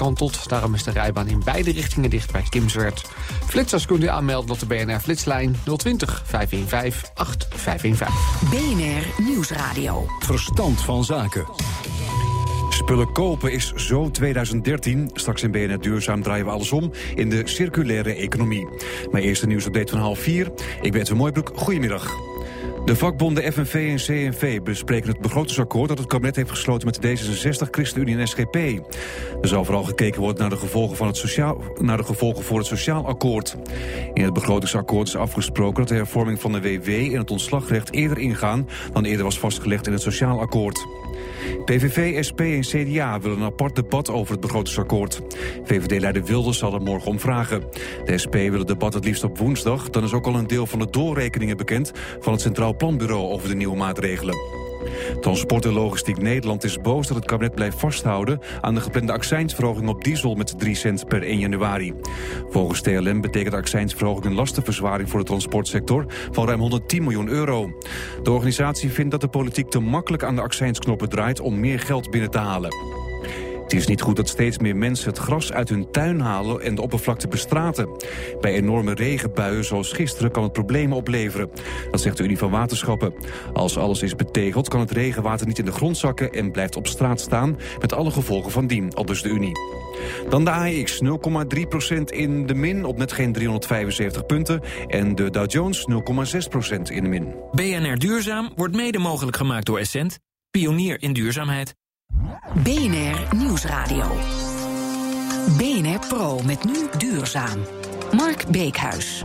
gekanteld. Daarom is de rijbaan in beide richtingen dicht bij Kimswert. Flitsers kunt u aanmelden op de BNR-flitslijn 020 515 8515. BNR Nieuwsradio. Verstand van zaken. Spullen kopen is zo 2013. Straks in BNR Duurzaam draaien we alles om in de circulaire economie. Maar eerst een nieuwsupdate van half vier. Ik ben Edwin Mooibroek. Goedemiddag. De vakbonden FNV en CNV bespreken het begrotingsakkoord dat het kabinet heeft gesloten met D66, ChristenUnie en SGP. Er zal vooral gekeken worden naar de gevolgen, van het sociaal, naar de gevolgen voor het sociaal akkoord. In het begrotingsakkoord is afgesproken dat de hervorming van de WW en het ontslagrecht eerder ingaan dan eerder was vastgelegd in het sociaal akkoord. PVV, SP en CDA willen een apart debat over het begrotingsakkoord. VVD-leider Wilders zal er morgen om vragen. De SP wil het debat het liefst op woensdag. Dan is ook al een deel van de doorrekeningen bekend... van het Centraal Planbureau over de nieuwe maatregelen. Transport en Logistiek Nederland is boos dat het kabinet blijft vasthouden aan de geplande accijnsverhoging op diesel met 3 cent per 1 januari. Volgens TLM betekent de accijnsverhoging een lastenverzwaring voor de transportsector van ruim 110 miljoen euro. De organisatie vindt dat de politiek te makkelijk aan de accijnsknoppen draait om meer geld binnen te halen. Het is niet goed dat steeds meer mensen het gras uit hun tuin halen en de oppervlakte bestraten. Bij enorme regenbuien zoals gisteren kan het problemen opleveren. Dat zegt de Unie van Waterschappen. Als alles is betegeld kan het regenwater niet in de grond zakken en blijft op straat staan met alle gevolgen van dien, aldus de Unie. Dan de AEX 0,3% in de min op net geen 375 punten. En de Dow Jones 0,6% in de min. BNR Duurzaam wordt mede mogelijk gemaakt door Essent, pionier in duurzaamheid. BNR Nieuwsradio. BNR Pro met nu duurzaam. Mark Beekhuis.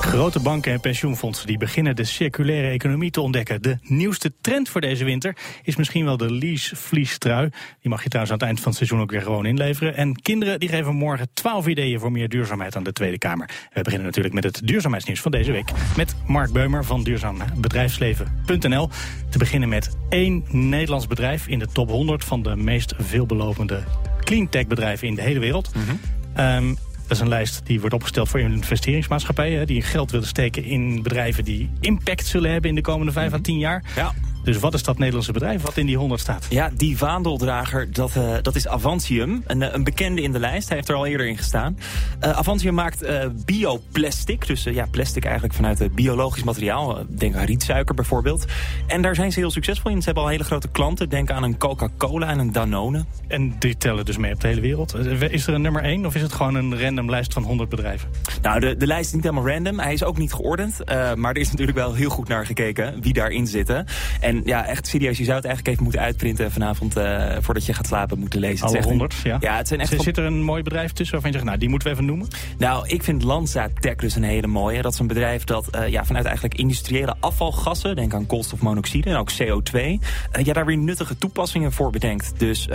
Grote banken en pensioenfondsen die beginnen de circulaire economie te ontdekken. De nieuwste trend voor deze winter is misschien wel de lease-vliestrui. Die mag je trouwens aan het eind van het seizoen ook weer gewoon inleveren. En kinderen die geven morgen 12 ideeën voor meer duurzaamheid aan de Tweede Kamer. We beginnen natuurlijk met het duurzaamheidsnieuws van deze week. Met Mark Beumer van duurzaambedrijfsleven.nl. Te beginnen met één Nederlands bedrijf in de top 100 van de meest veelbelovende cleantech bedrijven in de hele wereld. Mm dat is een lijst die wordt opgesteld voor investeringsmaatschappijen... die geld willen steken in bedrijven die impact zullen hebben... in de komende vijf à tien jaar. Ja. Dus wat is dat Nederlandse bedrijf wat in die 100 staat? Ja, die vaandeldrager, dat, uh, dat is Avantium. Een, eh, een, bekende in de lijst. Hij heeft er al eerder in gestaan. Uh, Avantium maakt uh, bioplastic. Dus ja, plastic eigenlijk vanuit biologisch materiaal. denk aan rietsuiker bijvoorbeeld. En daar zijn ze heel succesvol in. Ze hebben al hele grote klanten. Denk aan een Coca-Cola en een Danone. En die tellen dus mee op de hele wereld. Is er een nummer 1 of is het gewoon een random lijst van 100 bedrijven? Nou, de, de lijst is niet helemaal random. Hij is ook niet geordend. maar er is natuurlijk wel heel goed naar gekeken wie daarin zitten. En ja, echt serieus, je zou het eigenlijk even moeten uitprinten vanavond uh, voordat je gaat slapen moeten lezen. Alle honderd, ja. ja het zijn echt Zit er een mooi bedrijf tussen waarvan je zegt, nou die moeten we even noemen? Nou, ik vind Lanza Tech dus een hele mooie. Dat is een bedrijf dat uh, ja, vanuit eigenlijk industriële afvalgassen, denk aan koolstofmonoxide en ook CO2, uh, eh, ja, daar weer nuttige toepassingen voor bedenkt. Dus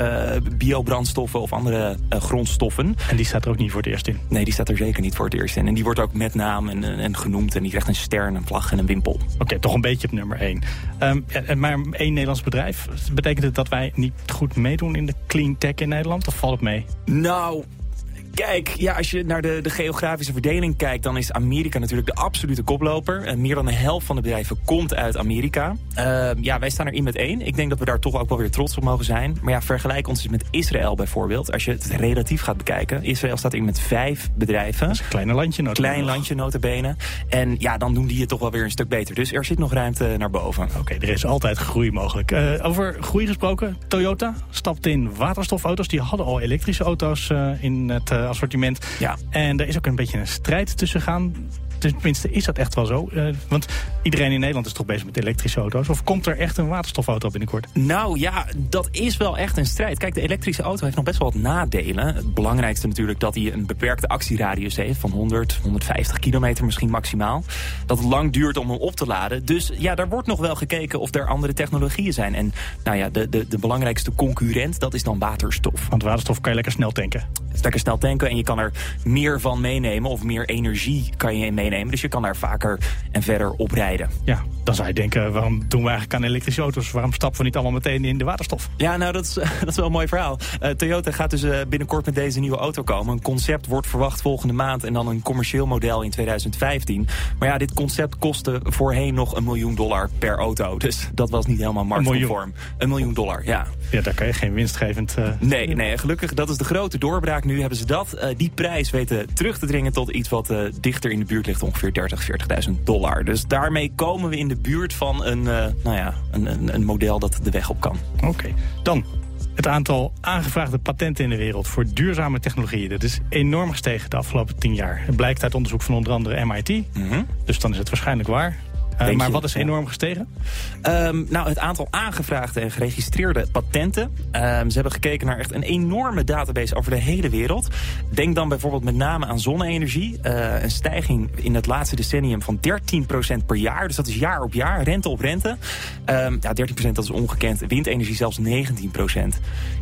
biobrandstoffen of andere grondstoffen. En die staat er ook niet voor het eerst in? Nee, die staat er zeker niet voor het eerst in. En die wordt ook met naam en, en genoemd en niet echt een ster, een vlag en een wimpel. Oké, toch een beetje op nummer 1. Um, ja, maar één Nederlands bedrijf. Betekent het dat wij niet goed meedoen in de clean tech in Nederland? Of valt het mee? Nou, Kijk, ja, als je naar de, de geografische verdeling kijkt... dan is Amerika natuurlijk de absolute koploper. En meer dan de helft van de bedrijven komt uit Amerika. Uh, ja, wij staan erin met één. Ik denk dat we daar toch ook wel weer trots op mogen zijn. Maar ja, vergelijk ons eens met Israël bijvoorbeeld. Als je het relatief gaat bekijken. Israël staat in met vijf bedrijven. Dat is een klein landje notabene. Klein landje notabene. En ja, dan doen die het toch wel weer een stuk beter. Dus er zit nog ruimte naar boven. Oké, er is altijd groei mogelijk. Uh, over groei gesproken. Toyota stapt in waterstofauto's. Die hadden al elektrische auto's uh, in het uh, assortiment. Ja. En er is ook een beetje een strijd tussen gaan. Tenminste, is dat echt wel zo? Uh, want iedereen in Nederland is toch bezig met elektrische auto's? Of komt er echt een waterstofauto binnenkort? Nou ja, dat is wel echt een strijd. Kijk, de elektrische auto heeft nog best wel wat nadelen. Het belangrijkste natuurlijk dat hij een beperkte actieradius heeft... van 100, 150 kilometer misschien maximaal. Dat het lang duurt om hem op te laden. Dus ja, daar wordt nog wel gekeken of er andere technologieën zijn. En nou ja, de, de, de belangrijkste concurrent, dat is dan waterstof. Want waterstof kan je lekker snel tanken. lekker snel tanken en je kan er meer van meenemen of meer energie kan je in meenemen. Dus je kan daar vaker en verder op rijden. Ja, dan zou je denken, waarom doen we eigenlijk aan elektrische auto's? Waarom stappen we niet allemaal meteen in de waterstof? Ja, nou dat is, dat is wel een mooi verhaal. Uh, Toyota gaat dus uh, binnenkort met deze nieuwe auto komen. Een concept wordt verwacht volgende maand en dan een commercieel model in 2015. Maar ja, dit concept kostte voorheen nog een miljoen dollar per auto. Dus dat was niet helemaal marktconform. Een miljoen, een miljoen dollar, ja. Ja, daar kan je geen winstgevend... Uh... Nee, nee, gelukkig, dat is de grote doorbraak. Nu hebben ze dat, die prijs weten terug te dringen tot iets wat dichter in de buurt ligt. Ongeveer 30, 40.000 dollar. Dus daarmee komen we in de buurt van een, nou ja, een, een, een model dat de weg op kan. Oké, dan het aantal aangevraagde patenten in de wereld voor duurzame technologieën... dat is enorm gestegen de afgelopen tien jaar. Het blijkt uit onderzoek van onder andere MIT. Mhm. Dus dan is het waarschijnlijk waar. Uh, maar wat is enorm gestegen? Um, nou, het aantal aangevraagde en geregistreerde patenten. Um, ze hebben gekeken naar echt een enorme database over de hele wereld. Denk dan bijvoorbeeld met name aan zonne-energie. Uh, een stijging in het laatste decennium van 13% per jaar. Dus dat is jaar op jaar, rente op rente. Um, ja, 13% dat is ongekend. Windenergie zelfs 19%.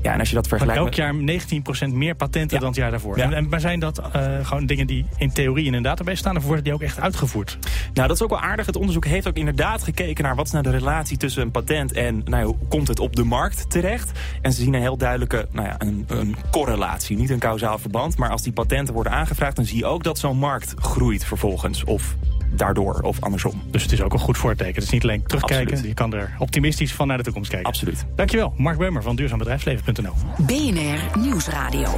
Ja, en als je dat vergelijkt... elk jaar 19% meer patenten dan het jaar daarvoor. Ja. En, maar zijn dat uh, gewoon dingen die in theorie in een database staan... of worden die ook echt uitgevoerd? Nou, dat is ook wel aardig. Het onderzoek heeft ook inderdaad gekeken naar wat is nou de relatie tussen een patent en nou, hoe komt het op de markt terecht. En ze zien een heel duidelijke nou ja, een, een correlatie, niet een kausaal verband. Maar als die patenten worden aangevraagd, dan zie je ook dat zo'n markt groeit vervolgens. Of daardoor of andersom. Dus het is ook een goed voorteken. Het is niet alleen terugkijken, Absoluut. je kan er optimistisch van naar de toekomst kijken. Absoluut. Dankjewel, Mark Beumer van duurzaambedrijfsleven.nl. BNR Nieuwsradio.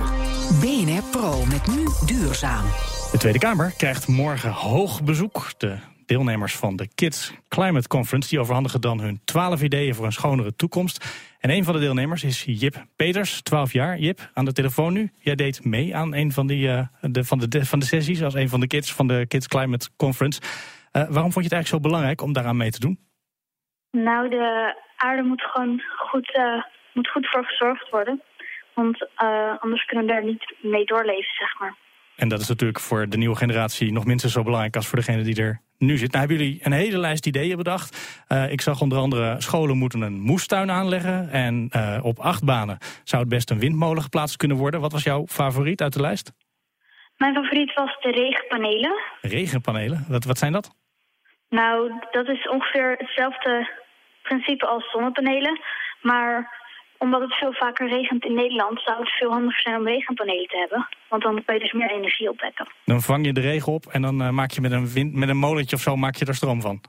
BNR Pro met nu duurzaam. De Tweede Kamer krijgt morgen hoog bezoek. De deelnemers van de Kids Climate Conference. Die overhandigen dan hun twaalf ideeën voor een schonere toekomst. En een van de deelnemers is Jip Peters, 12 jaar. Jip, aan de telefoon nu. Jij deed mee aan een van, die, uh, de, van, de, van de sessies als een van de kids van de Kids Climate Conference. Uh, waarom vond je het eigenlijk zo belangrijk om daaraan mee te doen? Nou, de aarde moet gewoon goed, uh, moet goed voor gezorgd worden. Want anders kunnen we daar niet mee doorleven, zeg maar. En dat is natuurlijk voor de nieuwe generatie nog minstens zo belangrijk als voor degene die er nu zit. Nou hebben jullie een hele lijst ideeën bedacht. Uh, ik zag onder andere scholen moeten een moestuin aanleggen. En uh, op acht banen zou het best een windmolen geplaatst kunnen worden. Wat was jouw favoriet uit de lijst? Mijn favoriet was de regenpanelen. Regenpanelen? Wat, wat zijn dat? Nou, dat is ongeveer hetzelfde principe als zonnepanelen. Maar omdat het veel vaker regent in Nederland... zou het veel handiger zijn om regenpanelen te hebben. Want dan kan je dus meer energie opwekken. Dan vang je de regen op en dan uh, maak je met een, wind, met een molentje of zo maak je er stroom van.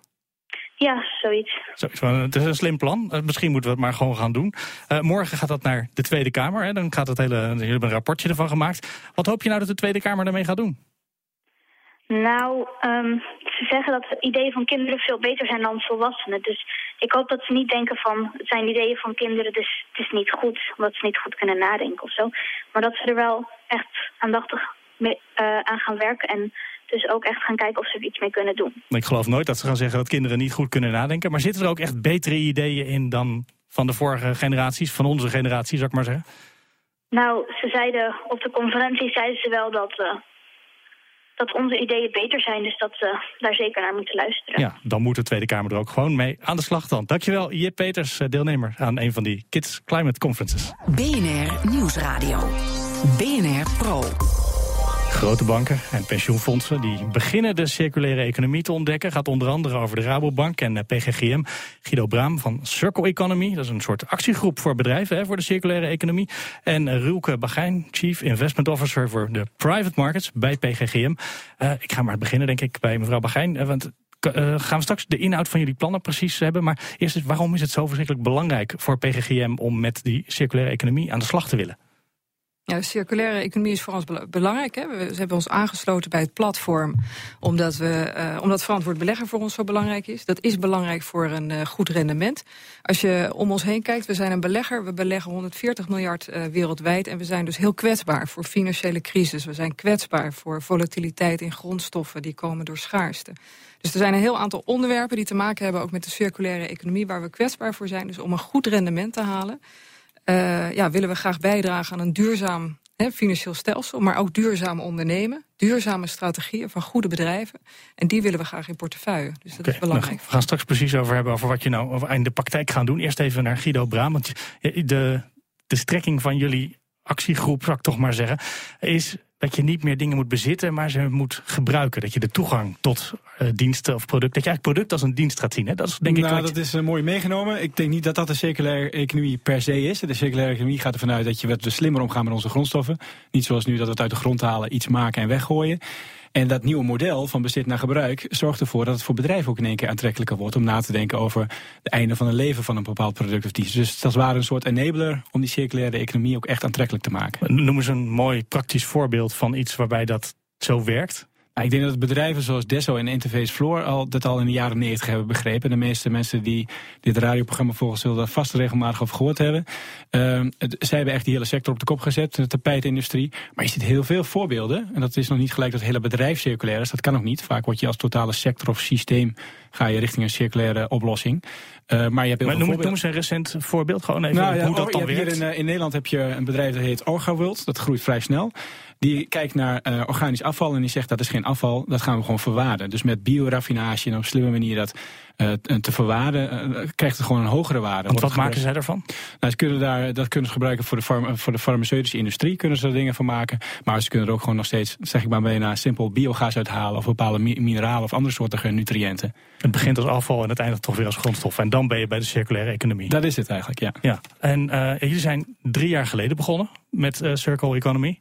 Ja, zoiets. zoiets. Het is een slim plan. Uh, misschien moeten we het maar gewoon gaan doen. Uh, morgen gaat dat naar de Tweede Kamer. Hè? Dan gaat het hele, jullie hebben een rapportje ervan gemaakt. Wat hoop je nou dat de Tweede Kamer daarmee gaat doen? Nou, um, ze zeggen dat de ideeën van kinderen veel beter zijn dan volwassenen. Dus ik hoop dat ze niet denken van, het zijn ideeën van kinderen, dus het is niet goed. Omdat ze niet goed kunnen nadenken of zo. Maar dat ze er wel echt aandachtig mee, uh, aan gaan werken. En dus ook echt gaan kijken of ze er iets mee kunnen doen. Ik geloof nooit dat ze gaan zeggen dat kinderen niet goed kunnen nadenken. Maar zitten er ook echt betere ideeën in dan van de vorige generaties, van onze generatie, zou ik maar zeggen? Nou, ze zeiden op de conferentie zeiden ze wel dat... Uh, dat onze ideeën beter zijn. Dus dat we daar zeker naar moeten luisteren. Ja, dan moet de Tweede Kamer er ook gewoon mee aan de slag dan. Dankjewel, Jip Peters, eh, deelnemer aan een van die Kids Climate Conferences. BNR Nieuwsradio. BNR Pro. Grote banken en pensioenfondsen die beginnen de circulaire economie te ontdekken. Gaat onder andere over de Rabobank en PGGM. Guido Braam van Circle Economy, dat is een soort actiegroep voor bedrijven hè, voor de circulaire economie. En Ruelke Bagijn, Chief Investment Officer voor de Private Markets bij PGGM. Uh, ik ga maar beginnen denk ik bij mevrouw Bagijn, want gaan we straks de inhoud van jullie plannen precies hebben. Maar eerst, waarom is het zo verschrikkelijk belangrijk voor PGGM om met die circulaire economie aan de slag te willen? Ja, de circulaire economie is voor ons belangrijk. Hè. We hebben ons aangesloten bij het platform omdat, we, uh, omdat verantwoord beleggen voor ons zo belangrijk is. Dat is belangrijk voor een uh, goed rendement. Als je om ons heen kijkt, we zijn een belegger. We beleggen 140 miljard uh, wereldwijd. En we zijn dus heel kwetsbaar voor financiële crisis. We zijn kwetsbaar voor volatiliteit in grondstoffen die komen door schaarste. Dus er zijn een heel aantal onderwerpen die te maken hebben ook met de circulaire economie waar we kwetsbaar voor zijn. Dus om een goed rendement te halen uh, ja, willen we graag bijdragen aan een duurzaam hè, financieel stelsel, maar ook duurzaam ondernemen, duurzame strategieën van goede bedrijven. En die willen we graag in portefeuille. Dus dat is nou, belangrijk. we gaan straks precies over hebben over wat je nou in de praktijk gaat doen. Eerst even naar Guido Braam. Want de, de strekking van jullie actiegroep, zou ik toch maar zeggen, is dat je niet meer dingen moet bezitten, maar ze moet gebruiken. Dat je de toegang tot uh, diensten of producten, dat je eigenlijk product als een dienst gaat zien. Hè? Dat is denk nou, ik. dat is uh, mooi meegenomen. Ik denk niet dat dat de circulaire economie per se is. De circulaire economie gaat ervan uit dat je wat slimmer omgaan met onze grondstoffen. Niet zoals nu dat we het uit de grond halen, iets maken en weggooien. En dat nieuwe model van bezit naar gebruik zorgt ervoor dat het voor bedrijven ook in één keer aantrekkelijker wordt om na te denken over het einde van het leven van een bepaald product of dienst. Dus dat is waar een soort enabler om die circulaire economie ook echt aantrekkelijk te maken. Noem eens een mooi praktisch voorbeeld van iets waarbij dat zo werkt. Ik denk dat bedrijven zoals Desso en Interface Floor al, dat al in de jaren 90 hebben begrepen. De meeste mensen die dit radioprogramma volgen zullen daar vast regelmatig over gehoord hebben. Uh, het, zij hebben echt die hele sector op de kop gezet, de tapijtindustrie. Maar je ziet heel veel voorbeelden. En dat is nog niet gelijk dat het hele bedrijf circulair is. Dat kan ook niet. Vaak word je als totale sector of systeem ga je richting een circulaire oplossing. Uh, maar je hebt heel maar veel noem, noem eens een recent voorbeeld, gewoon even nou, ja, hoe dat dan hier werkt. In, in Nederland heb je een bedrijf dat heet OrgaWorld. Dat groeit vrij snel. Die kijkt naar uh, organisch afval en die zegt dat is geen afval, dat gaan we gewoon verwaarden. Dus met bioraffinage en op een slimme manier dat uh, te verwaarden, uh, krijgt het gewoon een hogere waarde. Want wat maken zij ervan? Nou, ze kunnen daar, dat kunnen ze gebruiken voor de, farm, voor de farmaceutische industrie, kunnen ze er dingen van maken. Maar ze kunnen er ook gewoon nog steeds, zeg ik maar bijna, simpel biogas uithalen of bepaalde mi mineralen of andere soorten nutriënten. Het begint als afval en het eindigt toch weer als grondstof. En dan ben je bij de circulaire economie. Dat is het eigenlijk, ja. ja. En jullie zijn drie jaar geleden begonnen met Circle Economy.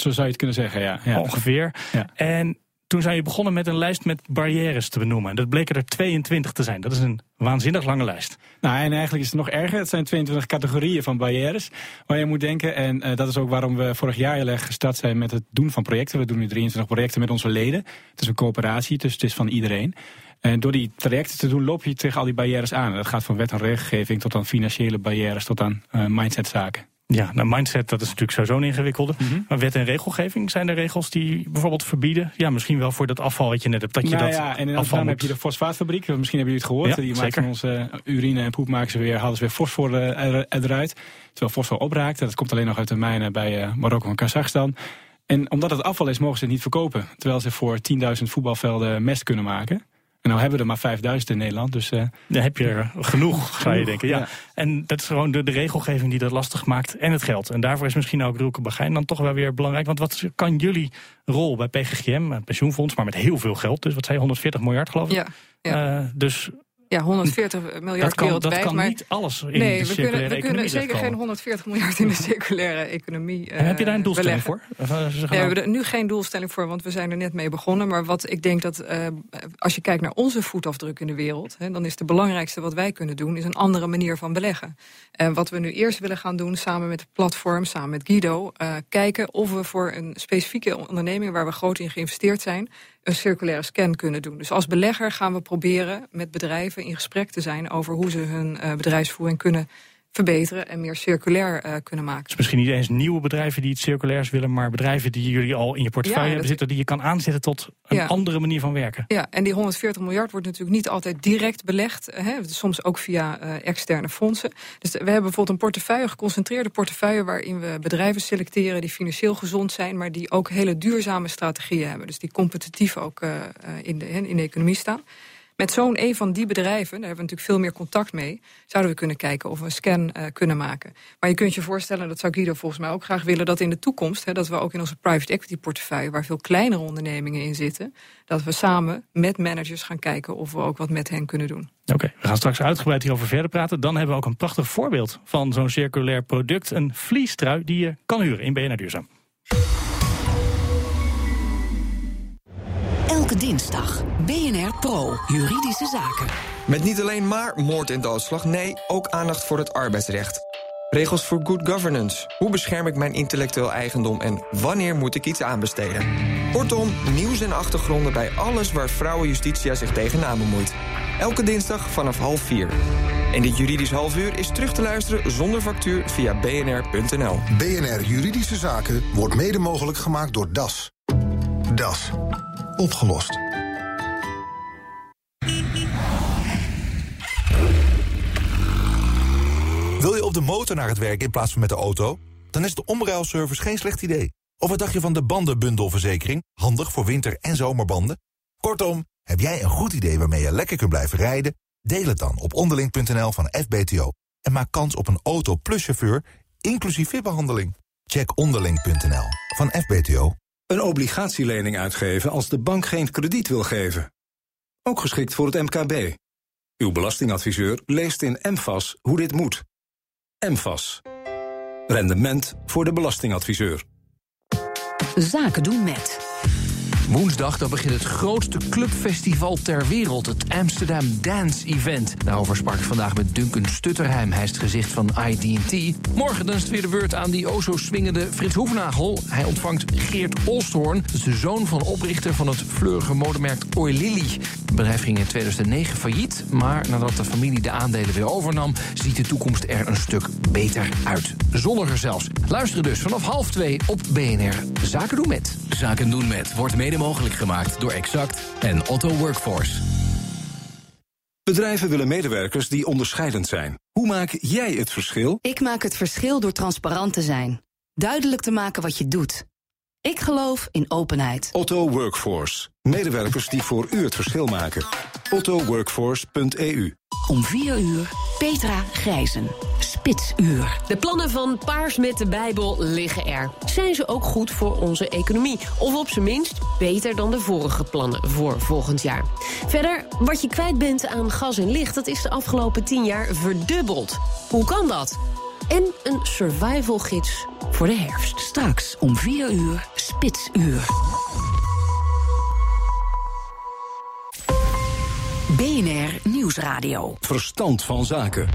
Zo zou je het kunnen zeggen, ja. ja. Ongeveer. Ja. En toen zijn je begonnen met een lijst met barrières te benoemen. Dat bleken er 22 te zijn. Dat is een waanzinnig lange lijst. Nou, en eigenlijk is het nog erger. Het zijn 22 categorieën van barrières waar je moet denken. En uh, dat is ook waarom we vorig jaar heel erg gestart zijn met het doen van projecten. We doen nu 23 projecten met onze leden. Het is een coöperatie, dus het is van iedereen. En door die trajecten te doen, loop je tegen al die barrières aan. Dat gaat van wet en regelgeving tot aan financiële barrières, tot aan uh, mindsetzaken. Ja, nou mindset dat is natuurlijk sowieso een ingewikkelde. Mm -hmm. Maar wet en regelgeving, zijn er regels die bijvoorbeeld verbieden? Ja, misschien wel voor dat afval wat je net hebt. Dat je nou dat ja, en in Amsterdam heb je de fosfaatfabriek. Misschien hebben jullie het gehoord. Ja, die zeker. maken onze urine en poep maken ze weer, halen ze weer fosfor er, eruit. Terwijl fosfor opraakt. Dat komt alleen nog uit de mijnen bij uh, Marokko en Kazachstan. En omdat het afval is, mogen ze het niet verkopen. Terwijl ze voor 10.000 voetbalvelden mest kunnen maken. En nou hebben we er maar 5000 in Nederland. Dus, uh, Dan heb je er genoeg, zou je denken. Ja. ja. En dat is gewoon de, de, regelgeving die dat lastig maakt en het geld. En daarvoor is misschien ook Roelke Bagijn dan toch wel weer belangrijk. Want wat kan jullie rol bij PGGM, een pensioenfonds, maar met heel veel geld. Dus wat zei je, 140 miljard geloof ik? Ja. ja. Uh, dus ja, 140 miljard dat kan, wereldwijd. Dat kan maar niet alles in nee, de we kunnen, we kunnen zeker geen 140 miljard in de circulaire economie uh, Heb je daar een doelstelling beleggen. voor? Of, uh, nee, we hebben er nu geen doelstelling voor, want we zijn er net mee begonnen. Maar wat ik denk dat, uh, als je kijkt naar onze voetafdruk in de wereld... Hè, dan is het belangrijkste wat wij kunnen doen, is een andere manier van beleggen. En wat we nu eerst willen gaan doen, samen met het platform, samen met Guido... uh, kijken of we voor een specifieke onderneming waar we groot in geïnvesteerd zijn een circulaire scan kunnen doen. Dus als belegger gaan we proberen met bedrijven in gesprek te zijn... over hoe ze hun uh, bedrijfsvoering kunnen verbeteren en meer circulair uh, kunnen maken. Dus misschien niet eens nieuwe bedrijven die iets circulairs willen... maar bedrijven die jullie al in je portefeuille ja, hebben zitten... die je kan aanzetten tot een ja. andere manier van werken. Ja, en die 140 miljard wordt natuurlijk niet altijd direct belegd. Hè, soms ook via uh, externe fondsen. Dus we hebben bijvoorbeeld een portefeuille, een geconcentreerde portefeuille... waarin we bedrijven selecteren die financieel gezond zijn... maar die ook hele duurzame strategieën hebben. Dus die competitief ook uh, in, de, in de economie staan. Met zo'n een van die bedrijven, daar hebben we natuurlijk veel meer contact mee... zouden we kunnen kijken of we een scan uh, kunnen maken. Maar je kunt je voorstellen, dat zou Guido volgens mij ook graag willen... dat in de toekomst, hè, dat we ook in onze private equity portefeuille... waar veel kleinere ondernemingen in zitten... dat we samen met managers gaan kijken of we ook wat met hen kunnen doen. Oké, okay, we gaan straks uitgebreid hierover verder praten. Dan hebben we ook een prachtig voorbeeld van zo'n circulair product. Een vliestrui die je kan huren in BNR Duurzaam. Elke dinsdag BNR Pro Juridische Zaken. Met niet alleen maar moord en doodslag, nee, ook aandacht voor het arbeidsrecht. Regels voor good governance. Hoe bescherm ik mijn intellectueel eigendom en wanneer moet ik iets aanbesteden? Kortom, nieuws en achtergronden bij alles waar Vrouwenjustitia zich tegenaan bemoeit. Elke dinsdag vanaf half vier. En dit juridisch half uur is terug te luisteren zonder factuur via bnr.nl. BNR Juridische Zaken wordt mede mogelijk gemaakt door DAS. DAS. Opgelost. Op de motor naar het werk in plaats van met de auto? Dan is de omruilservice geen slecht idee. Of wat dacht je van de bandenbundelverzekering? Handig voor winter- en zomerbanden. Kortom, heb jij een goed idee waarmee je lekker kunt blijven rijden? Deel het dan op onderling.nl van FBTO. En maak kans op een auto plus chauffeur, inclusief VIP-behandeling. Check onderling.nl van FBTO. Een obligatielening uitgeven als de bank geen krediet wil geven. Ook geschikt voor het MKB. Uw belastingadviseur leest in MVAS hoe dit moet. MVAS. Rendement voor de belastingadviseur. Zaken doen met. Woensdag dan begint het grootste clubfestival ter wereld, het Amsterdam Dance Event. Daarover sprak ik vandaag met Duncan Stutterheim. Hij is het gezicht van ID&T. Morgen dan is het weer de beurt aan die o zo swingende Frits Hoefnagel. Hij ontvangt Geert Olsthoorn, de zoon van oprichter van het fleurige modemerk Oilily. Het bedrijf ging in 2009 failliet, maar nadat de familie de aandelen weer overnam, ziet de toekomst er een stuk beter uit. Zonniger zelfs. Luisteren dus vanaf half twee op BNR Zaken doen met. Zaken doen met wordt mede mogelijk gemaakt door Exact en Otto Workforce. Bedrijven willen medewerkers die onderscheidend zijn. Hoe maak jij het verschil? Ik maak het verschil door transparant te zijn. Duidelijk te maken wat je doet. Ik geloof in openheid. Otto Workforce. Medewerkers die voor u het verschil maken. ottoworkforce.eu Om 4 uur Petra Grijzen. Spitsuur. De plannen van Paars met de Bijbel liggen er. Zijn ze ook goed voor onze economie? Of op zijn minst beter dan de vorige plannen voor volgend jaar? Verder, wat je kwijt bent aan gas en licht... dat is de afgelopen tien jaar verdubbeld. Hoe kan dat? En een survival gids voor de herfst. Straks om 4 uur Spitsuur. BNR Nieuwsradio. Verstand van zaken.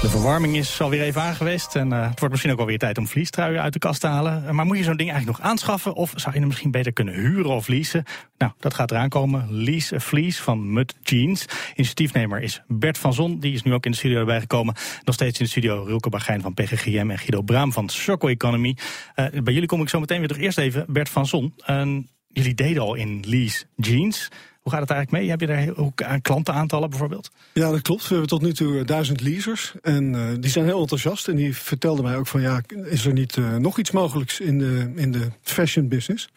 De verwarming is alweer even aangeweest. En uh, het wordt misschien ook alweer tijd om vliestruien uit de kast te halen. Uh, maar moet je zo'n ding eigenlijk nog aanschaffen? Of zou je hem misschien beter kunnen huren of leasen? Nou, dat gaat eraan komen. Lease a Fleece van Mud Jeans. Initiatiefnemer is Bert van Zon. Die is nu ook in de studio erbij gekomen. Nog steeds in de studio Rilke Bagijn van PGGM en Guido Braam van Circle Economy. Uh, bij jullie kom ik zo meteen weer terug. Eerst even Bert van Zon. jullie deden al in Lease Jeans. Hoe gaat het eigenlijk mee? Heb je daar ook aan klantenaantallen bijvoorbeeld? Ja, dat klopt. We hebben tot nu toe duizend leasers. En uh, die zijn heel enthousiast. En die vertelden mij ook van ja, is er niet uh, nog iets mogelijks in de, in de fashion business?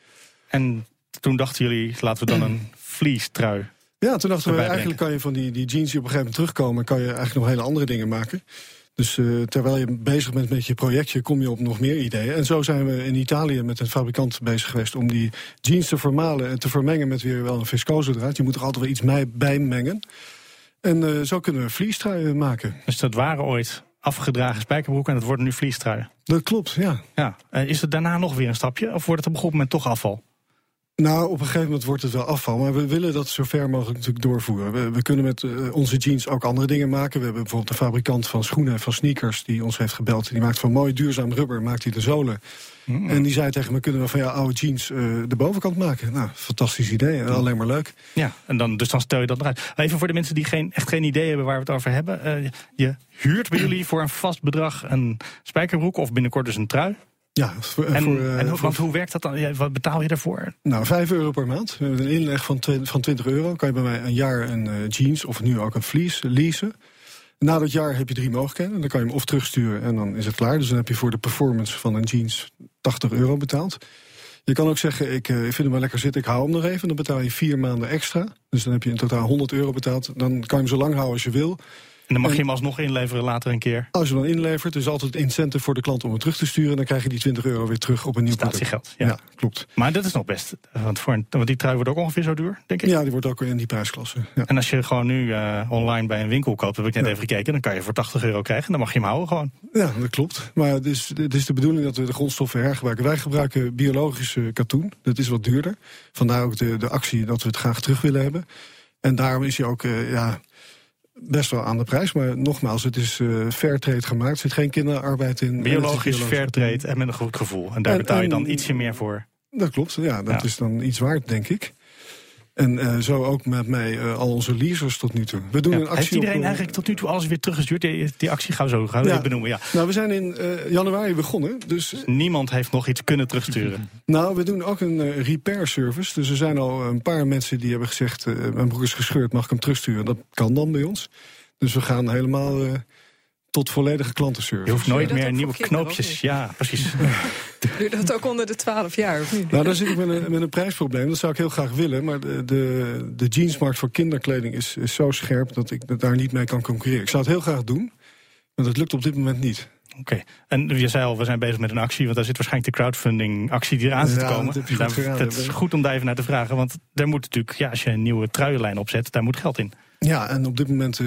En toen dachten jullie, laten we dan een fleece trui. Ja, toen dachten we eigenlijk kan je van die, die jeans die op een gegeven moment terugkomen, kan je eigenlijk nog hele andere dingen maken. Dus uh, terwijl je bezig bent met je projectje, kom je op nog meer ideeën. En zo zijn we in Italië met een fabrikant bezig geweest om die jeans te vermalen en te vermengen met weer wel een viscose draad. Je moet er altijd wel iets mee bijmengen. En uh, zo kunnen we vliestruien maken. Dus dat waren ooit afgedragen spijkerbroeken en dat worden nu vliestruien? Dat klopt, ja. ja. En is het daarna nog weer een stapje of wordt het op een goed moment toch afval? Nou, op een gegeven moment wordt het wel afval. Maar we willen dat zo ver mogelijk natuurlijk doorvoeren. We, we kunnen met uh, onze jeans ook andere dingen maken. We hebben bijvoorbeeld een fabrikant van schoenen en van sneakers... die ons heeft gebeld. Die maakt van mooi duurzaam rubber, maakt hij de zolen. Mm. En die zei tegen me, kunnen we van jouw oude jeans uh, de bovenkant maken? Nou, fantastisch idee. En alleen maar leuk. Ja, en dan, dus dan stel je dat eruit. Even voor de mensen die geen, echt geen idee hebben waar we het over hebben. Uh, je huurt bij jullie voor een vast bedrag een spijkerbroek... of binnenkort dus een trui... Ja, voor, en, voor, uh, en voor, hoe werkt dat dan? Wat betaal je daarvoor? Nou, 5 euro per maand. We hebben een inleg van, van 20 euro. Kan je bij mij een jaar een uh, jeans of nu ook een fleece leasen. Na dat jaar heb je drie mogelijkheden. Dan kan je hem of terugsturen en dan is het klaar. Dus dan heb je voor de performance van een jeans 80 euro betaald. Je kan ook zeggen, ik uh, vind hem wel lekker zitten, ik hou hem nog even. Dan betaal je vier maanden extra. Dus dan heb je in totaal 100 euro betaald. Dan kan je hem zo lang houden als je wil. En dan mag je hem alsnog inleveren later een keer. Als je dan inlevert, is altijd incentive voor de klant om hem terug te sturen. Dan krijg je die 20 euro weer terug op een nieuw Statiegeld, ja. ja. klopt. Maar dat is nog best. Want, voor een, want die trui wordt ook ongeveer zo duur, denk ik. Ja, die wordt ook in die prijsklasse. Ja. En als je gewoon nu uh, online bij een winkel koopt, heb ik net ja. even gekeken, dan kan je voor 80 euro krijgen. Dan mag je hem houden gewoon. Ja, dat klopt. Maar het is, het is de bedoeling dat we de grondstoffen hergebruiken. Wij gebruiken biologische katoen. Dat is wat duurder. Vandaar ook de, de actie dat we het graag terug willen hebben. En daarom is hij ook, uh, ja best wel aan de prijs. Maar nogmaals, het is uh, fair trade gemaakt. Er zit geen kinderarbeid in. Biologisch fair trade en met een goed gevoel. En daar en, betaal je dan en, ietsje meer voor. Dat klopt, ja. Dat ja. is dan iets waard, denk ik. En uh, zo ook met mij uh, al onze leasers tot nu toe. We doen ja, een actie heeft iedereen op, eigenlijk tot nu toe alles weer teruggestuurd? Die, die actie gaan we zo gaan ja. benoemen, ja. Nou, we zijn in uh, januari begonnen. Dus... dus niemand heeft nog iets kunnen terugsturen? nou, we doen ook een repair service. Dus er zijn al een paar mensen die hebben gezegd... mijn broek is gescheurd, mag ik hem terugsturen? Dat kan dan bij ons. Dus we gaan helemaal tot volledige klantenservice. Je hoeft nooit meer nieuwe knoopjes. Ja, precies. Doe dat ook onder de 12 jaar, of niet? Nou, daar zit ik met een, met een prijsprobleem. Dat zou ik heel graag willen. Maar de, de, de jeansmarkt voor kinderkleding is, is zo scherp... dat ik daar niet mee kan concurreren. Ik zou het heel graag doen, maar dat lukt op dit moment niet. Oké, en je zei al, we zijn bezig met een actie, want daar zit waarschijnlijk de crowdfunding actie die eraan zit te Ja, komen. dat Daar- geraden. dat is goed om daar even naar te vragen, want er moet natuurlijk, ja, als je een nieuwe truienlijn opzet, daar moet geld in. Ja, en op dit moment eh,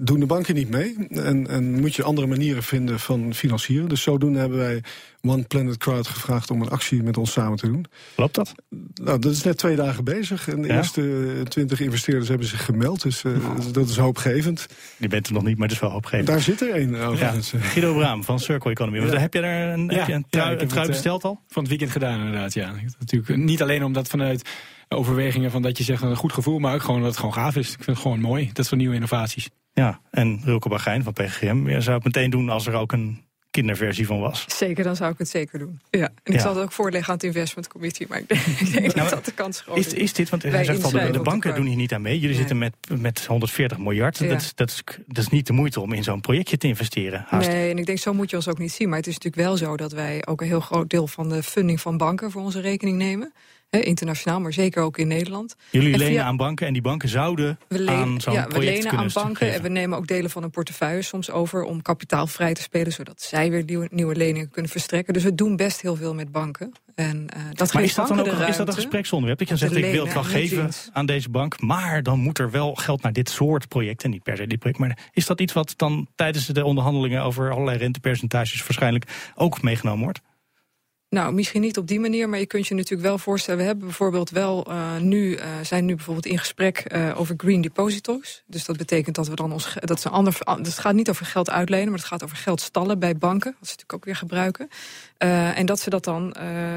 doen de banken niet mee. En, en moet je andere manieren vinden van financieren. Dus zodoende hebben wij One Planet Crowd gevraagd om een actie met ons samen te doen. Loopt dat? Nou, dat is net twee dagen bezig. En de Ja? eerste twintig investeerders hebben zich gemeld. Dus eh, dat is hoopgevend. Je bent er nog niet, maar het is wel opgegeven. Daar zit er één overigens. Ja, Guido Braam van Circle Economy. Ja. Heb je daar een, heb je een ja, trui, een trui eh, besteld al? Van het weekend gedaan, inderdaad. Ja. Natuurlijk, niet alleen omdat vanuit overwegingen van dat je zegt een goed gevoel, maar ook gewoon dat het gewoon gaaf is. Ik vind het gewoon mooi. Dat soort nieuwe innovaties. Ja, en Rilke Bagijn van PGM. Je zou het meteen doen als er ook een kinderversie van was. Zeker, dan zou ik het zeker doen. Ja. En ik Ja. zal het ook voorleggen aan het investment committee. Maar ik denk, ik denk Nou, dat de kans groot Is, is dit, want hij Wij zegt al, de, banken doen hier niet aan mee. Jullie Nee. zitten met, met 140 miljard. Ja. Dat, is, dat, is, dat is niet de moeite om in zo'n projectje te investeren. Haast. Nee, en ik denk, zo moet je ons ook niet zien. Maar het is natuurlijk wel zo dat wij ook een heel groot deel van de funding van banken voor onze rekening nemen. Internationaal, maar zeker ook in Nederland. Jullie En lenen via- aan banken en die banken zouden We, leen- aan zo'n ja, we lenen aan banken geven. en we nemen ook delen van een portefeuille soms over om kapitaal vrij te spelen, zodat zij weer nieuwe, nieuwe leningen kunnen verstrekken. Dus we doen best heel veel met banken. En eh, dat Maar is dat dan ook is dat een gespreksonderwerp? Dat je zegt, ik wil het wel lenen en geven aan deze bank, maar dan moet er wel geld naar dit soort projecten. Niet per se dit project, maar is dat iets wat dan tijdens de onderhandelingen over allerlei rentepercentages waarschijnlijk ook meegenomen wordt? Nou, misschien niet op die manier, maar je kunt je natuurlijk wel voorstellen. We hebben bijvoorbeeld wel eh, nu, eh, zijn nu bijvoorbeeld in gesprek eh, over green deposito's. Dus dat betekent dat we dan ons. Dat is een ander. Het gaat niet over geld uitlenen, maar het gaat over geld stallen bij banken. Dat ze natuurlijk ook weer gebruiken. En dat ze dat dan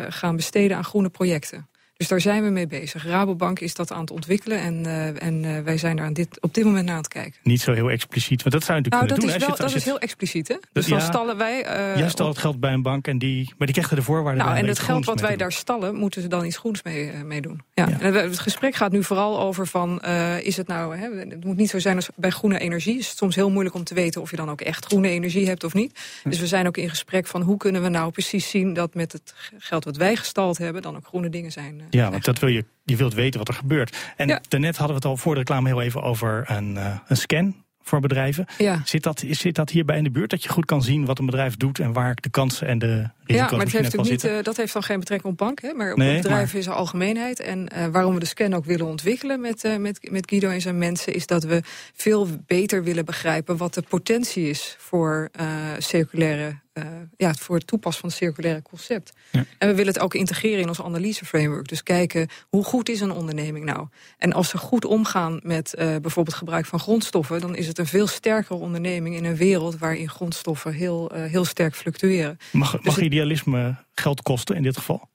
gaan besteden aan groene projecten. Dus daar zijn we mee bezig. Rabobank is dat aan het ontwikkelen en, eh, en eh, wij zijn daar aan dit, op dit moment naar aan het kijken. Niet zo heel expliciet, want dat zou je Nou, natuurlijk dat is, wel, dat is heel expliciet, hè? Dus dan ja. stallen wij. eh, Jij het geld bij een bank en die, maar die krijgen de voorwaarden Nou, en het geld wat wij daar stallen, moeten ze dan iets groens mee, mee doen. Ja. En het gesprek gaat nu vooral over van, is het nou, hè, het moet niet zo zijn als bij groene energie. Is het soms heel moeilijk om te weten of je dan ook echt groene energie hebt of niet. Dus we zijn ook in gesprek van hoe kunnen we nou precies zien dat met het geld wat wij gestald hebben, dan ook groene dingen zijn. Ja, want dat wil je, je wilt weten wat er gebeurt. En Ja. daarnet hadden we het al voor de reclame heel even over een, eh, een scan voor bedrijven. Ja. Zit, dat, zit dat hierbij in de buurt? Dat je goed kan zien wat een bedrijf doet en waar de kansen en de risico's Ja, maar dat misschien heeft, ook niet, eh, dat heeft dan geen betrekking op banken, hè, maar op Nee, bedrijven is er algemeenheid. En eh, waarom we de scan ook willen ontwikkelen met, met, met Guido en zijn mensen, is dat we veel beter willen begrijpen wat de potentie is voor circulaire. Eh, ja, voor het toepassen van het circulaire concept. En we willen het ook integreren in ons analyseframework. Dus kijken hoe goed is een onderneming nou. En als ze goed omgaan met eh, bijvoorbeeld gebruik van grondstoffen, dan is het een veel sterkere onderneming in een wereld waarin grondstoffen heel, eh, heel sterk fluctueren. Mag, Dus mag het- idealisme geld kosten in dit geval?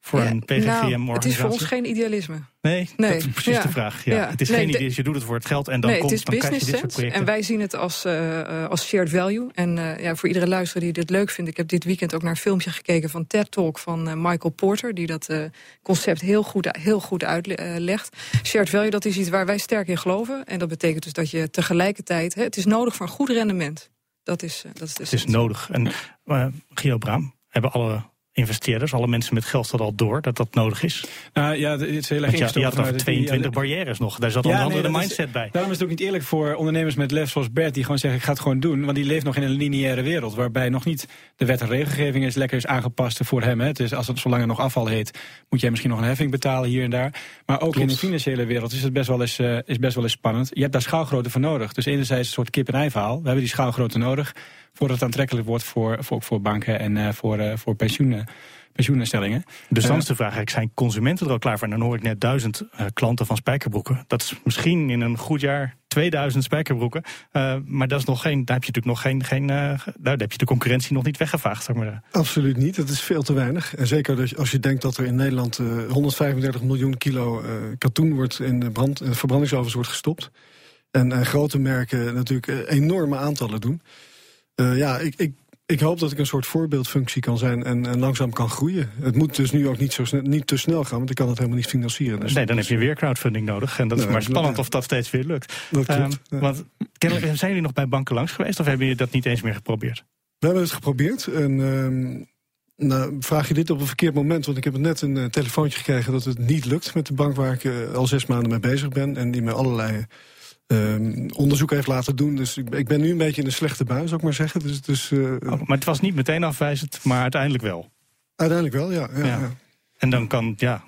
Voor Ja, een nou, PGGM-organisatie? het is voor ons geen idealisme. Nee, Nee, dat is precies ja. de vraag. Ja. Ja. Het is Nee, geen dus je doet het voor het geld en dan, nee, komt, het is dan krijg je business dit soort sense. projecten. En wij zien het als, eh, eh, als shared value. En eh, ja, voor iedere luisteraar die dit leuk vindt... ik heb dit weekend ook naar een filmpje gekeken van TED Talk van Michael Porter... die dat concept heel goed, heel goed uitlegt. shared value, dat is iets waar wij sterk in geloven. En dat betekent dus dat je tegelijkertijd... Hè, het is nodig voor een goed rendement. Dat is, dat is de Het is nodig. En Guido Braam, hebben alle investeerders, alle mensen met geld dat al door dat dat nodig is? Nou ja, het is heel erg je, had nog vanuit 22 die- barrières nog. Daar zat Ja, onder andere nee, is- mindset bij. Daarom is het ook niet eerlijk voor ondernemers met lef zoals Bert... die gewoon zeggen, ik ga het gewoon doen. Want die leeft nog in een lineaire wereld... waarbij nog niet de wet en regelgeving is lekker is aangepast voor hem. Hè. Het is, als het zolang er nog afval heet... moet jij misschien nog een heffing betalen hier en daar. Maar ook in de financiële wereld is het best wel eens, eh, is best wel eens spannend. Je hebt daar schaalgrootte voor nodig. Dus enerzijds een soort kip-en-ei verhaal. We hebben die schaalgrootte nodig... voordat het aantrekkelijk wordt voor, voor, ook voor banken en eh, voor, eh, voor pensioenen. pensioeninstellingen. Dus dan Eh, is de vraag, eigenlijk, zijn consumenten er al klaar voor? En dan hoor ik net duizend eh, klanten van spijkerbroeken. Dat is misschien in een goed jaar 2000 spijkerbroeken. Eh, maar dat is nog geen, daar heb je natuurlijk nog geen, geen eh, daar heb je de concurrentie nog niet weggevaagd. Zeg maar. Absoluut niet, dat is veel te weinig. En zeker als je denkt dat er in Nederland eh, 135 miljoen kilo eh, katoen wordt in brand, in verbrandingsovens wordt gestopt. En eh, grote merken natuurlijk eh, enorme aantallen doen. Eh, ja, ik, ik, ik hoop dat ik een soort voorbeeldfunctie kan zijn en, en langzaam kan groeien. Het moet dus nu ook niet, zo snel, niet te snel gaan, want ik kan het helemaal niet financieren. Dus nee, dan heb je weer crowdfunding nodig. En dat is Nee, maar spannend of dat steeds weer lukt. Dat klopt, Ehm, ja. Want kennelijk, zijn jullie nog bij banken langs geweest? Of hebben jullie dat niet eens meer geprobeerd? We hebben het geprobeerd. En ehm, nou, vraag je dit op een verkeerd moment? Want ik heb net een eh, telefoontje gekregen dat het niet lukt met de bank waar ik eh, al zes maanden mee bezig ben. En die me allerlei ehm, onderzoek heeft laten doen. Dus ik, ik, ben nu een beetje in een slechte bui, zou ik maar zeggen. Dus, dus, uh, oh, maar het was niet meteen afwijzend, maar uiteindelijk wel. Uiteindelijk wel, ja. ja, ja. En dan kan, ja,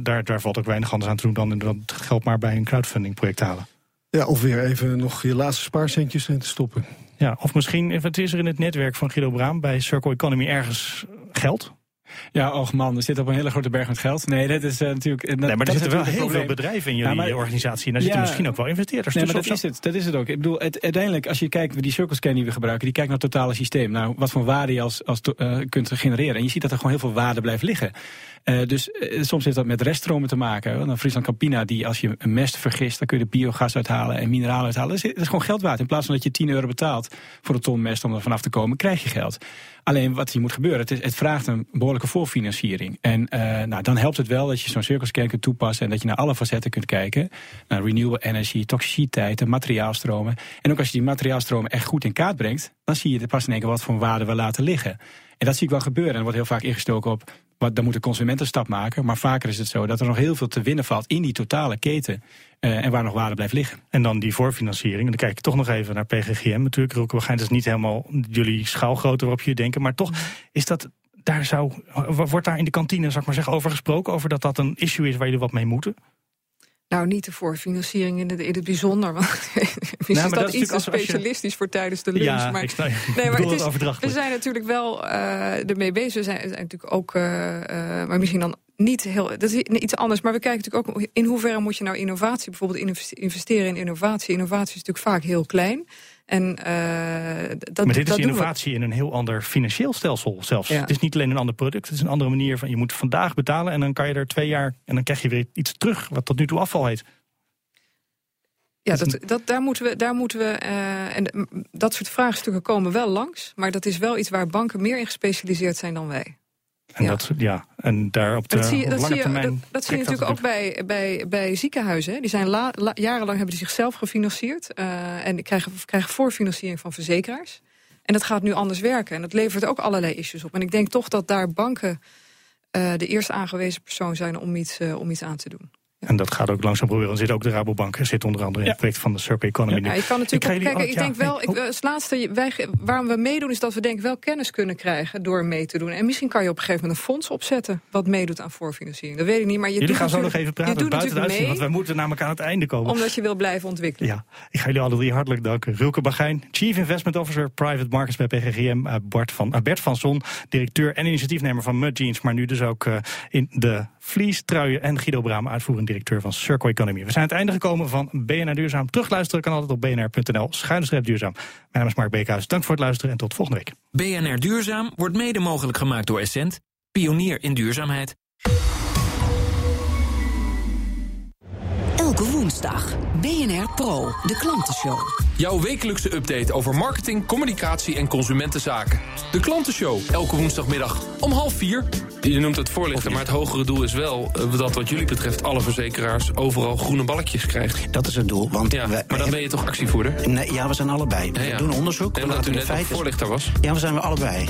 daar, daar valt ook weinig anders aan te doen dan het geld maar bij een crowdfunding project halen. Ja, of weer even nog je laatste spaarcentjes in te stoppen. Ja, of misschien, wat is er in het netwerk van Guido Braam bij Circle Economy ergens geld? Ja, och man, er zit op een hele grote berg met geld. Nee, dat is uh, natuurlijk... nee, maar er zitten wel heel veel bedrijven in jullie ja, organisatie. En daar zitten misschien ook wel investeerders nee, maar dat is het. Dat is het ook. Ik bedoel, het, uiteindelijk, als je kijkt die circlescan die we gebruiken... die kijkt naar het totale systeem. Nou, wat voor waarde je als, als uh, kunt genereren. En je ziet dat er gewoon heel veel waarde blijft liggen. Uh, dus uh, soms heeft dat met reststromen te maken. Dan Friesland Campina, die als je een mest vergist... dan kun je de biogas uithalen en mineralen uithalen. Dat is, is gewoon geld waard. In plaats van dat je 10 euro betaalt voor een ton mest om er vanaf te komen... krijg je geld. Alleen wat hier moet gebeuren, het, het vraagt een behoorlijke voorfinanciering. En uh, nou, dan helpt het wel dat je zo'n cirkelscan kunt toepassen... en dat je naar alle facetten kunt kijken. Naar renewable energy, toxiciteit, materiaalstromen. En ook als je die materiaalstromen echt goed in kaart brengt... dan zie je pas in één keer wat voor waarde we laten liggen. En dat zie ik wel gebeuren. En er wordt heel vaak ingestoken op wat, dan moet de consument een stap maken. Maar vaker is het zo dat er nog heel veel te winnen valt in die totale keten. Uh, en waar nog waarde blijft liggen. En dan die voorfinanciering. En dan kijk ik toch nog even naar PGGM. Natuurlijk, Roekenbagijn, dat is niet helemaal jullie schaalgrootte waarop je denken. Maar toch is dat. Daar zou, wordt daar in de kantine, zou ik maar zeggen, over gesproken? Over dat dat een issue is waar jullie wat mee moeten? Nou, niet de voorfinanciering in het, in het bijzonder. Want nou, is dat, iets te specialistisch voor tijdens de lunch. Ja, maar, ik nee, maar het is, we zijn natuurlijk wel uh, ermee bezig. We zijn, zijn natuurlijk ook, uh, uh, maar misschien dan niet heel. Dat is iets anders. Maar we kijken natuurlijk ook in hoeverre moet je nou innovatie, bijvoorbeeld investeren in innovatie. Innovatie is natuurlijk vaak heel klein. En, uh, dat, maar dit is innovatie in een heel ander financieel stelsel zelfs. Het is niet alleen een ander product, het is een andere manier van... je moet vandaag betalen en dan kan je er twee jaar... en dan krijg je weer iets terug wat tot nu toe afval heet. Ja, dat, dat, daar moeten we, daar moeten we uh, en dat soort vraagstukken komen wel langs. Maar dat is wel iets waar banken meer in gespecialiseerd zijn dan wij. En, ja. Dat, ja, en daar op de dat zie je, dat zie je, dat, dat zie je natuurlijk ook bij, bij, bij ziekenhuizen. Die zijn la, la, jarenlang hebben die zichzelf gefinancierd. Uh, en krijgen, krijgen voorfinanciering van verzekeraars. En dat gaat nu anders werken. En dat levert ook allerlei issues op. En ik denk toch dat daar banken uh, de eerste aangewezen persoon zijn om iets, om iets aan te doen. En dat gaat ook langzaam proberen. Er zit ook de Rabobank. Er zit onder andere in het project van de Circle Economy. Ja, je kan natuurlijk ik, kijken, ik denk wel, ik, als laatste, wij, waarom we meedoen is dat we denk ik wel kennis kunnen krijgen door mee te doen. En misschien kan je op een gegeven moment een fonds opzetten wat meedoet aan voorfinanciering. Dat weet ik niet, maar je Jullie gaan zo nog even praten buiten de uitzending, want wij moeten namelijk aan het einde komen. Omdat je wil blijven ontwikkelen. Ja, ik ga jullie alle drie hartelijk danken. Rilke Bagijn, Chief Investment Officer Private Markets bij PGGM. Uh, Bart, van, uh, Bert van Zon, directeur en initiatiefnemer van Mud Jeans, maar nu dus ook in de Vlies, Truien en Guido Braam, uitvoerend directeur van Circle Economy. We zijn aan het einde gekomen van BNR Duurzaam. Terugluisteren kan altijd op bnr.nl. Schuine duurzaam. Mijn naam is Mark Beekhuis. Dank voor het luisteren en tot volgende week. BNR Duurzaam wordt mede mogelijk gemaakt door Essent. Pionier in duurzaamheid. Elke woensdag. BNR Pro, de klantenshow. Jouw wekelijkse update over marketing, communicatie en consumentenzaken. De klantenshow, elke woensdagmiddag om half vier. Je noemt het voorlichten, maar het hogere doel is wel... Uh, dat wat jullie betreft alle verzekeraars overal groene balkjes krijgen. Dat is het doel. Want ja, we, maar dan ben je toch actievoerder? Nee, ja, we zijn allebei. We ja, ja. doen onderzoek. En omdat u net feiten... voorlichter was? Ja, we zijn we allebei.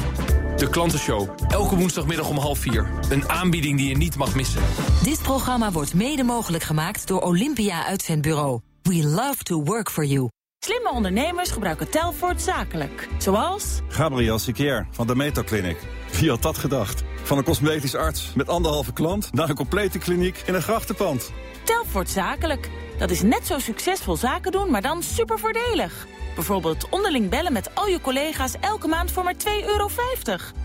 De Klantenshow, elke woensdagmiddag om half vier. Een aanbieding die je niet mag missen. Dit programma wordt mede mogelijk gemaakt door Olympia Uitzendbureau. We love to work for you. Slimme ondernemers gebruiken Telfort zakelijk. Zoals... Gabriel Sikier van de Meto Clinic. Wie had dat gedacht? Van een cosmetisch arts met anderhalve klant... naar een complete kliniek in een grachtenpand. Telfort zakelijk. Dat is net zo succesvol zaken doen, maar dan super voordelig. Bijvoorbeeld onderling bellen met al je collega's elke maand voor maar 2,50 euro.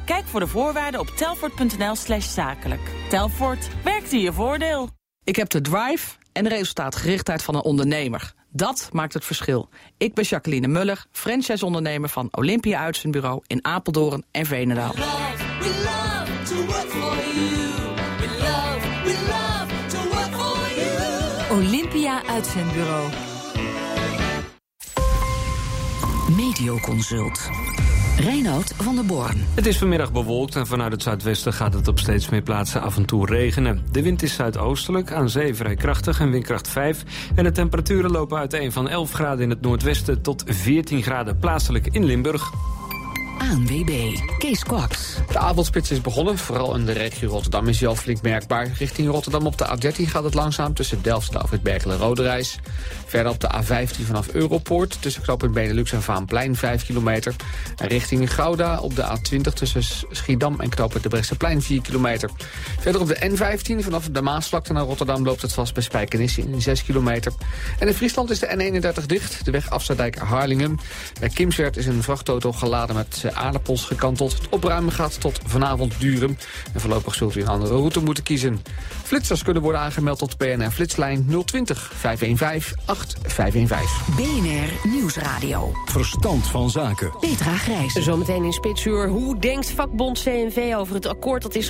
Kijk voor de voorwaarden op telfort.nl slash zakelijk. Telfort, werkt in je voordeel. Ik heb de drive en de resultaatgerichtheid van een ondernemer. Dat maakt het verschil. Ik ben Jacqueline Muller, franchise-ondernemer van Olympia Uitzendbureau in Apeldoorn en Veenendaal. Olympia Uitzendbureau. Medioconsult. Reinoud van der Born. Het is vanmiddag bewolkt en vanuit het zuidwesten gaat het op steeds meer plaatsen af en toe regenen. De wind is zuidoostelijk, aan zee vrij krachtig en windkracht 5. En de temperaturen lopen uiteen van 11 graden in het noordwesten tot 14 graden plaatselijk in Limburg. ANWB, Kees Kwaks. De avondspits is begonnen. Vooral in de regio Rotterdam is hij al flink merkbaar. Richting Rotterdam op de A13 gaat het langzaam tussen Delft en Afrit Berkel en Roderijs. Verder op de A15 vanaf Europoort tussen knooppunt Benelux en Vaanplein 5 kilometer. En richting Gouda op de A20 tussen Schiedam en knooppunt de Bresseplein 4 kilometer. Verder op de N15 vanaf de Maasvlakte naar Rotterdam loopt het vast bij Spijkenisse in 6 kilometer. En in Friesland is de N31 dicht, de weg Afsluitdijk-Harlingen. Bij Kimswerd is een vrachtauto geladen met aardappels gekanteld. Het opruimen gaat tot vanavond duren. En voorlopig zult u een andere route moeten kiezen. Flitsers kunnen worden aangemeld tot PNR Flitslijn 020 515 8515. BNR Nieuwsradio. Verstand van zaken. Petra Grijs. Zometeen in Spitsuur. Hoe denkt vakbond CNV over het akkoord dat is